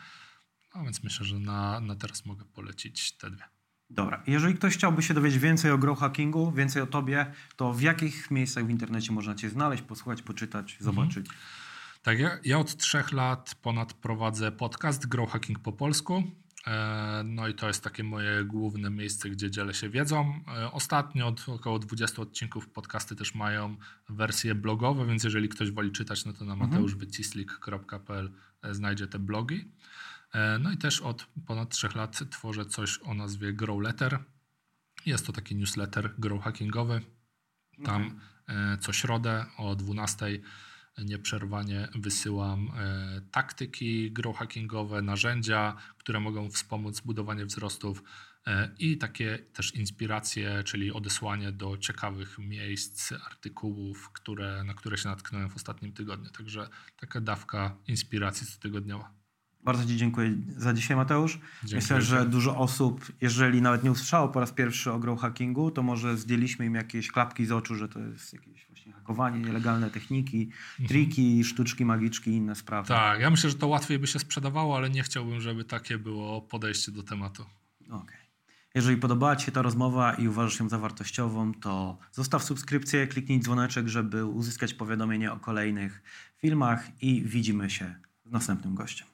No więc myślę, że na, na teraz mogę polecić te dwie. Dobra. Jeżeli ktoś chciałby się dowiedzieć więcej o grow hackingu, więcej o tobie, to w jakich miejscach w internecie można cię znaleźć, posłuchać, poczytać, mhm. zobaczyć? Mhm. Tak, ja, ja, od trzech lat ponad prowadzę podcast Grow Hacking po polsku. E, no i to jest takie moje główne miejsce, gdzie dzielę się wiedzą. E, ostatnio od około 20 odcinków podcasty też mają wersje blogowe, więc jeżeli ktoś woli czytać, no to na mhm. mateuszwycislik.pl e, znajdzie te blogi. No i też od ponad 3 lat tworzę coś o nazwie Grow Letter. Jest to taki newsletter grow hackingowy. Tam okay. co środę o 12 nieprzerwanie wysyłam e, taktyki growhackingowe, narzędzia, które mogą wspomóc budowanie wzrostów e, i takie też inspiracje, czyli odesłanie do ciekawych miejsc, artykułów, które, na które się natknąłem w ostatnim tygodniu. Także taka dawka inspiracji cotygodniowa. Bardzo Ci dziękuję za dzisiaj, Mateusz. Dziękuję. Myślę, że dużo osób, jeżeli nawet nie usłyszało po raz pierwszy o grow hackingu, to może zdjęliśmy im jakieś klapki z oczu, że to jest jakieś właśnie hakowanie, nielegalne techniki, mhm. triki, sztuczki magiczki i inne sprawy. Tak, ja myślę, że to łatwiej by się sprzedawało, ale nie chciałbym, żeby takie było podejście do tematu. Okej. Okay. Jeżeli podobała Ci się ta rozmowa i uważasz ją za wartościową, to zostaw subskrypcję, kliknij dzwoneczek, żeby uzyskać powiadomienie o kolejnych filmach i widzimy się z następnym gościem.